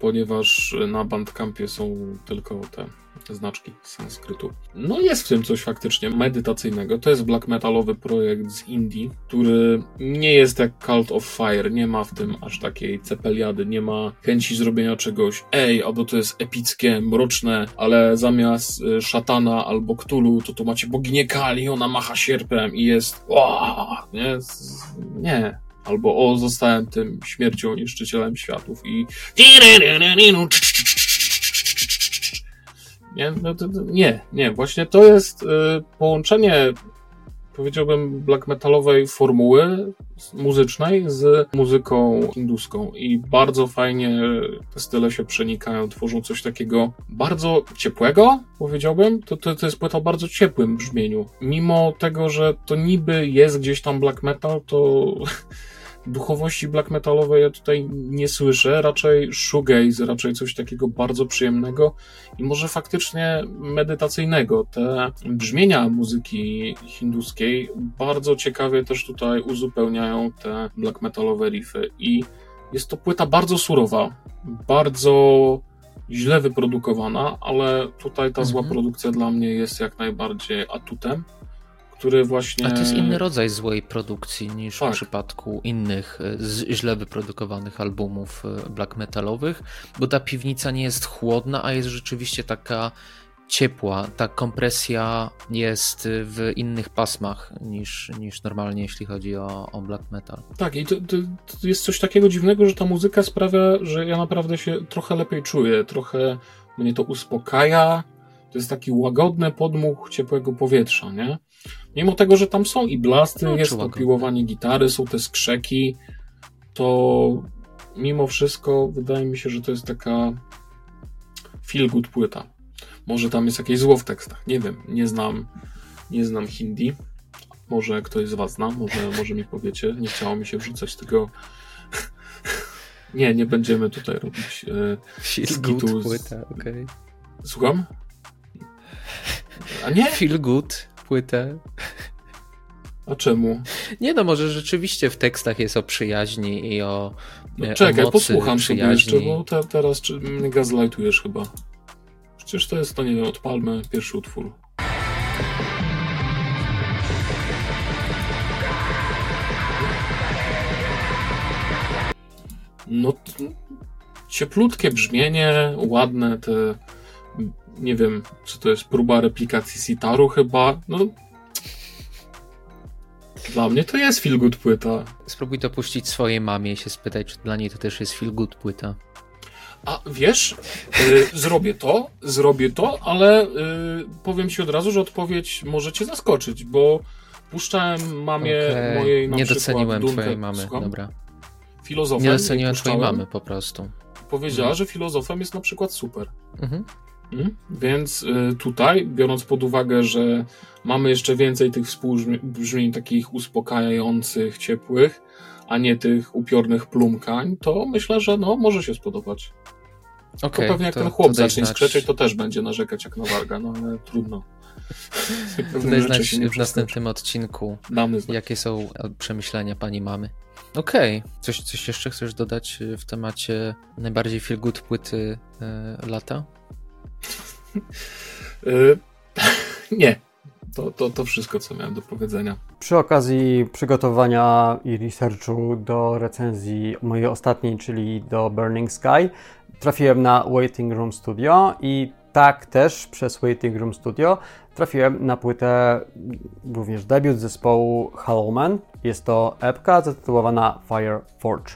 Ponieważ na Bandcampie są tylko te znaczki sanskrytu. No jest w tym coś faktycznie medytacyjnego. To jest black metalowy projekt z Indii, który nie jest jak Cult of Fire, nie ma w tym aż takiej cepeliady, nie ma chęci zrobienia czegoś, ej, albo to jest epickie, mroczne, ale zamiast y, szatana albo ktulu, to tu macie boginię Kali, ona macha sierpem i jest nie, nie. Albo o, zostałem tym śmiercią niszczycielem światów i nie, no to, nie, nie, właśnie to jest y, połączenie, powiedziałbym, black metalowej formuły muzycznej z muzyką hinduską i bardzo fajnie te style się przenikają, tworzą coś takiego bardzo ciepłego, powiedziałbym. To, to, to jest płyta o bardzo ciepłym brzmieniu. Mimo tego, że to niby jest gdzieś tam black metal, to duchowości black metalowej ja tutaj nie słyszę, raczej shoegaze, raczej coś takiego bardzo przyjemnego i może faktycznie medytacyjnego. Te brzmienia muzyki hinduskiej bardzo ciekawie też tutaj uzupełniają te black metalowe riffy i jest to płyta bardzo surowa, bardzo źle wyprodukowana, ale tutaj ta zła mhm. produkcja dla mnie jest jak najbardziej atutem który właśnie. A to jest inny rodzaj złej produkcji niż tak. w przypadku innych e, źle wyprodukowanych albumów e, black metalowych, bo ta piwnica nie jest chłodna, a jest rzeczywiście taka ciepła. Ta kompresja jest w innych pasmach niż, niż normalnie, jeśli chodzi o, o black metal. Tak, i to, to, to, jest coś takiego dziwnego, że ta muzyka sprawia, że ja naprawdę się trochę lepiej czuję, trochę mnie to uspokaja. To jest taki łagodny podmuch ciepłego powietrza, nie? Mimo tego, że tam są i blasty, no, jest popiłowanie gitary, są te skrzeki, to mimo wszystko wydaje mi się, że to jest taka feel good płyta. Może tam jest jakieś zło w tekstach, nie wiem, nie znam, nie znam hindi. Może ktoś z was zna, może, może mi powiecie. Nie chciało mi się wrzucać tego. nie, nie będziemy tutaj robić e, Feel good płyta, okej. Okay. Słucham? A nie? Feel good płytę. A czemu? Nie no, może rzeczywiście w tekstach jest o przyjaźni i o no, Czekaj, posłucham przyjaźni. sobie jeszcze, bo te, teraz czy mnie gazlightujesz chyba. Przecież to jest, to nie wiem, odpalmy pierwszy utwór. No, cieplutkie brzmienie, ładne te nie wiem, czy to jest próba replikacji Sitaru chyba, no dla mnie to jest feel good płyta. Spróbuj to puścić swojej mamie i się spytać, czy dla niej to też jest feel good płyta. A wiesz, y, zrobię to, zrobię to, ale y, powiem ci od razu, że odpowiedź może cię zaskoczyć, bo puszczałem mamie okay. mojej na Nie doceniłem Dunkę, twojej mamy, słucham? dobra. Filozofem Nie doceniłem twojej mamy po prostu. Powiedziała, mhm. że filozofem jest na przykład super. Mhm. Mhm. Więc y, tutaj, biorąc pod uwagę, że mamy jeszcze więcej tych współbrzmień takich uspokajających, ciepłych, a nie tych upiornych plumkań, to myślę, że no, może się spodobać. Okay, to pewnie jak to, ten chłop zacznie znać... skrzeczeć, to też będzie narzekać jak na warga, no ale trudno. Daj znać w następnym odcinku, jakie są przemyślenia pani mamy. Okej, okay. coś, coś jeszcze chcesz dodać w temacie najbardziej feel good płyty y, lata? Y, nie. To, to, to wszystko, co miałem do powiedzenia. Przy okazji przygotowania i researchu do recenzji mojej ostatniej, czyli do Burning Sky, trafiłem na Waiting Room Studio i tak też przez Waiting Room Studio trafiłem na płytę również debiut zespołu Hallowman. Jest to epka zatytułowana Fire Forge.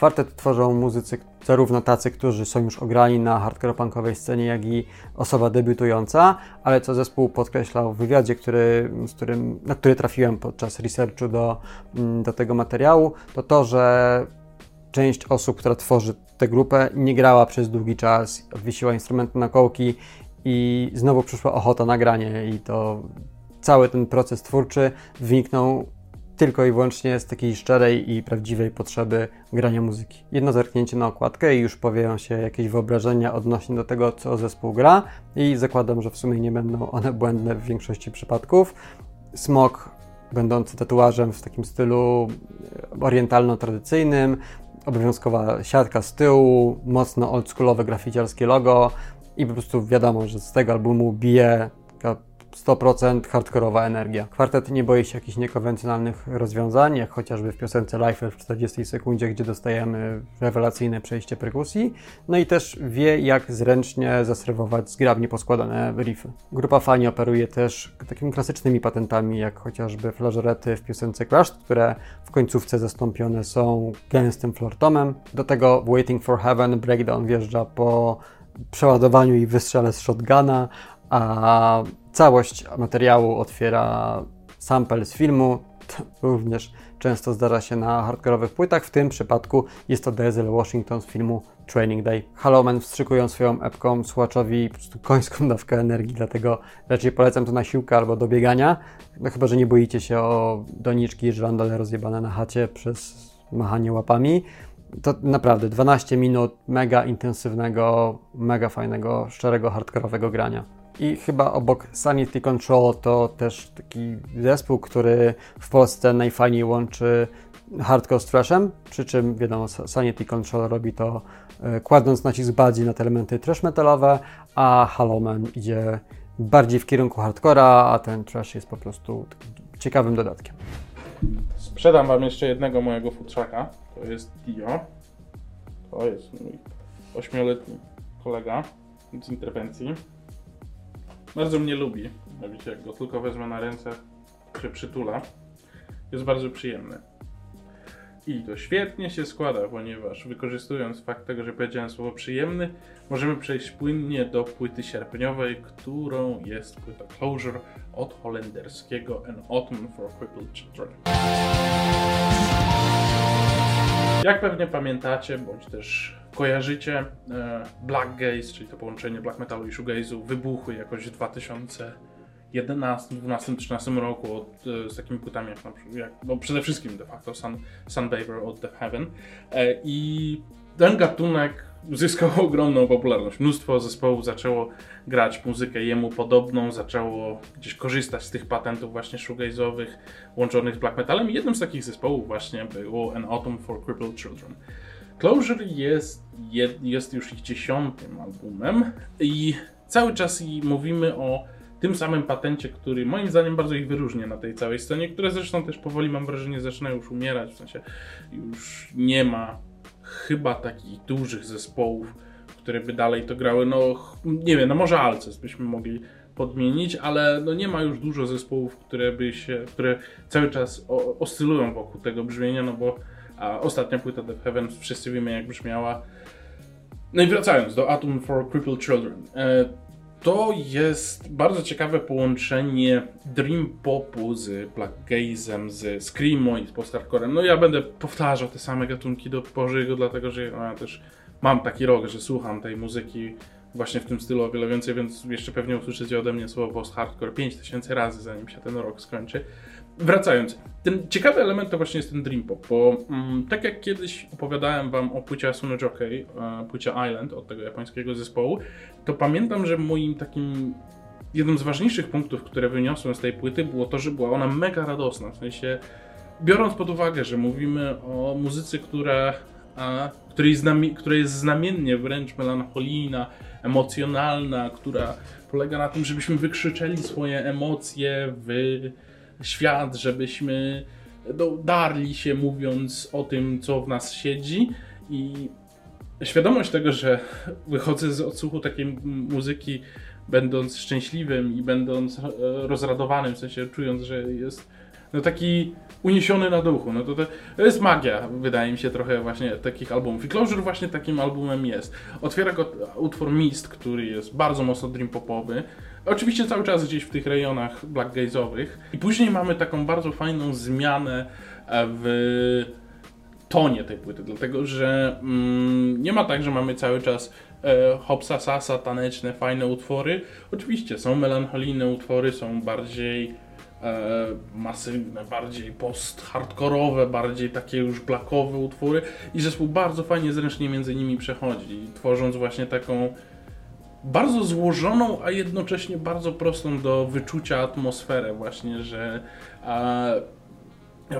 Kwartet tworzą muzycy zarówno tacy, którzy są już ograni na hardcore-punkowej scenie, jak i osoba debiutująca, ale co zespół podkreślał w wywiadzie, który, z którym, na który trafiłem podczas researchu do, mm, do tego materiału, to to, że część osób, która tworzy tę grupę, nie grała przez długi czas, wisiła instrumenty na kołki i znowu przyszła ochota na granie i to cały ten proces twórczy wyniknął tylko i wyłącznie z takiej szczerej i prawdziwej potrzeby grania muzyki. Jedno zerknięcie na okładkę i już pojawiają się jakieś wyobrażenia odnośnie do tego, co zespół gra i zakładam, że w sumie nie będą one błędne w większości przypadków. Smok będący tatuażem w takim stylu orientalno-tradycyjnym, obowiązkowa siatka z tyłu, mocno oldschoolowe graficiarskie logo i po prostu wiadomo, że z tego albumu bije 100% hardkorowa energia. Kwartet nie boi się jakichś niekonwencjonalnych rozwiązań, jak chociażby w piosence Life w 40 sekundzie, gdzie dostajemy rewelacyjne przejście perkusji, no i też wie, jak zręcznie zaserwować zgrabnie poskładane riffy. Grupa fani operuje też takimi klasycznymi patentami, jak chociażby flażorety w piosence Crushed, które w końcówce zastąpione są gęstym flortomem. Do tego Waiting for Heaven breakdown wjeżdża po przeładowaniu i wystrzale z shotguna, a całość materiału otwiera sample z filmu. To również często zdarza się na hardkorowych płytach. W tym przypadku jest to Denzel Washington z filmu Training Day. Halloween wstrzykują swoją epką słuchaczowi po prostu końską dawkę energii, dlatego raczej polecam to na siłkę albo do biegania. No chyba, że nie boicie się o doniczki żrandole rozjebane na chacie przez machanie łapami. To naprawdę 12 minut mega intensywnego, mega fajnego, szczerego, hardkorowego grania. I chyba obok Sanity Control to też taki zespół, który w Polsce najfajniej łączy hardcore z trashem, przy czym wiadomo, Sanity Control robi to e, kładąc nacisk bardziej na te elementy trash metalowe, a Halloween idzie bardziej w kierunku hardcora, a ten trash jest po prostu ciekawym dodatkiem. Sprzedam Wam jeszcze jednego mojego futrzaka. To jest Dio. To jest mój ośmioletni kolega z interwencji. Bardzo mnie lubi. Widzicie, jak go tylko wezmę na ręce, się przytula. Jest bardzo przyjemny. I to świetnie się składa, ponieważ wykorzystując fakt tego, że powiedziałem słowo przyjemny, możemy przejść płynnie do płyty sierpniowej, którą jest płyta Closure od holenderskiego An Autumn for Crippled Children. Jak pewnie pamiętacie, bądź też kojarzycie, e, Black Gaze, czyli to połączenie black metalu i shoegaze'u, wybuchły jakoś w 2011, 12, 13 roku od, e, z takimi płytami jak, na jak no przede wszystkim de facto Sun, Sunbather od Death Heaven. E, I ten gatunek uzyskał ogromną popularność. Mnóstwo zespołów zaczęło grać muzykę jemu podobną, zaczęło gdzieś korzystać z tych patentów właśnie shoegaze'owych łączonych z black metalem i jednym z takich zespołów właśnie było An Autumn for Crippled Children. Closure jest, jest już ich dziesiątym albumem i cały czas mówimy o tym samym patencie, który moim zdaniem bardzo ich wyróżnia na tej całej scenie, które zresztą też powoli mam wrażenie zaczynają już umierać, w sensie już nie ma chyba takich dużych zespołów, które by dalej to grały, no nie wiem, no może Alces byśmy mogli podmienić, ale no nie ma już dużo zespołów, które by się, które cały czas oscylują wokół tego brzmienia, no bo a ostatnia płyta Death Heaven wszyscy wiemy jak brzmiała. No i wracając do Atom for Crippled Children. E, to jest bardzo ciekawe połączenie dream popu z black gazem, z screamo i z post hardcorem. No ja będę powtarzał te same gatunki do pory dlatego że ja też mam taki rok, że słucham tej muzyki właśnie w tym stylu o wiele więcej, więc jeszcze pewnie usłyszycie ode mnie słowo post-hardcore 5000 razy, zanim się ten rok skończy. Wracając, ten ciekawy element to właśnie jest ten dream pop, bo mm, tak jak kiedyś opowiadałem wam o płycie Asuno Jockey, płycie Island od tego japońskiego zespołu, to pamiętam, że moim takim jednym z ważniejszych punktów, które wyniosłem z tej płyty było to, że była ona mega radosna, w sensie biorąc pod uwagę, że mówimy o muzyce, która, a, której znami, która jest znamiennie wręcz melancholijna, emocjonalna, która polega na tym, żebyśmy wykrzyczeli swoje emocje w świat, żebyśmy no, darli się mówiąc o tym, co w nas siedzi i świadomość tego, że wychodzę z odsłuchu takiej muzyki będąc szczęśliwym i będąc e, rozradowanym, w sensie czując, że jest no taki uniesiony na duchu. No to, to jest magia, wydaje mi się, trochę właśnie takich albumów. I Closure właśnie takim albumem jest. Otwiera go utwór Mist, który jest bardzo mocno dream popowy. Oczywiście cały czas gdzieś w tych rejonach black gaze'owych. I później mamy taką bardzo fajną zmianę e, w tonie tej płyty, dlatego że mm, nie ma tak, że mamy cały czas e, hopsa sasa, taneczne, fajne utwory. Oczywiście są melancholijne utwory, są bardziej e, masywne, bardziej post-hardkorowe, bardziej takie już blackowe utwory i zespół bardzo fajnie zręcznie między nimi przechodzi, tworząc właśnie taką bardzo złożoną, a jednocześnie bardzo prostą do wyczucia atmosferę właśnie, że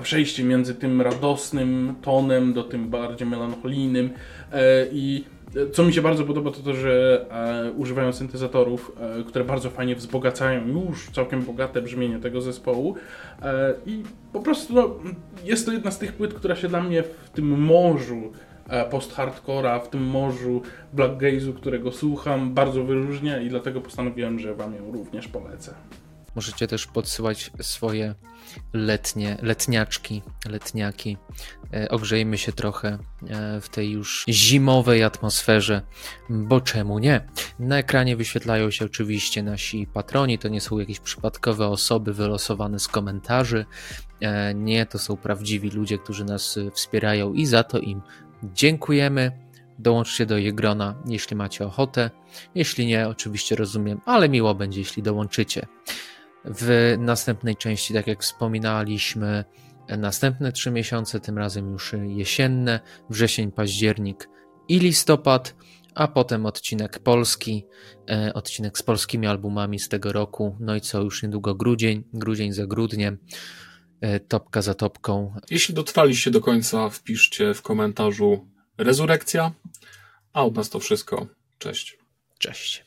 przejście między tym radosnym tonem do tym bardziej melancholijnym e, i co mi się bardzo podoba, to to, że e, używają syntezatorów, e, które bardzo fajnie wzbogacają już całkiem bogate brzmienie tego zespołu. E, I po prostu no, jest to jedna z tych płyt, która się dla mnie w tym morzu post-hardcora, w tym morzu black gaze'u, którego słucham, bardzo wyróżnia i dlatego postanowiłem, że Wam ją również polecę. Możecie też podsyłać swoje letnie, letniaczki, letniaki. E, ogrzejmy się trochę e, w tej już zimowej atmosferze, bo czemu nie? Na ekranie wyświetlają się oczywiście nasi patroni, to nie są jakieś przypadkowe osoby wylosowane z komentarzy. E, nie, to są prawdziwi ludzie, którzy nas wspierają i za to im dziękujemy. Dołączcie do jej grona, jeśli macie ochotę. Jeśli nie, oczywiście rozumiem, ale miło będzie, jeśli dołączycie. W następnej części, tak jak wspominaliśmy, następne trzy miesiące, tym razem już jesienne, wrzesień, październik i listopad, a potem odcinek polski, e, odcinek z polskimi albumami z tego roku, no i co, już niedługo grudzień, grudzień za grudniem, topka za topką. Jeśli dotrwaliście do końca, wpiszcie w komentarzu rezurekcja, a od nas to wszystko. Cześć. Cześć.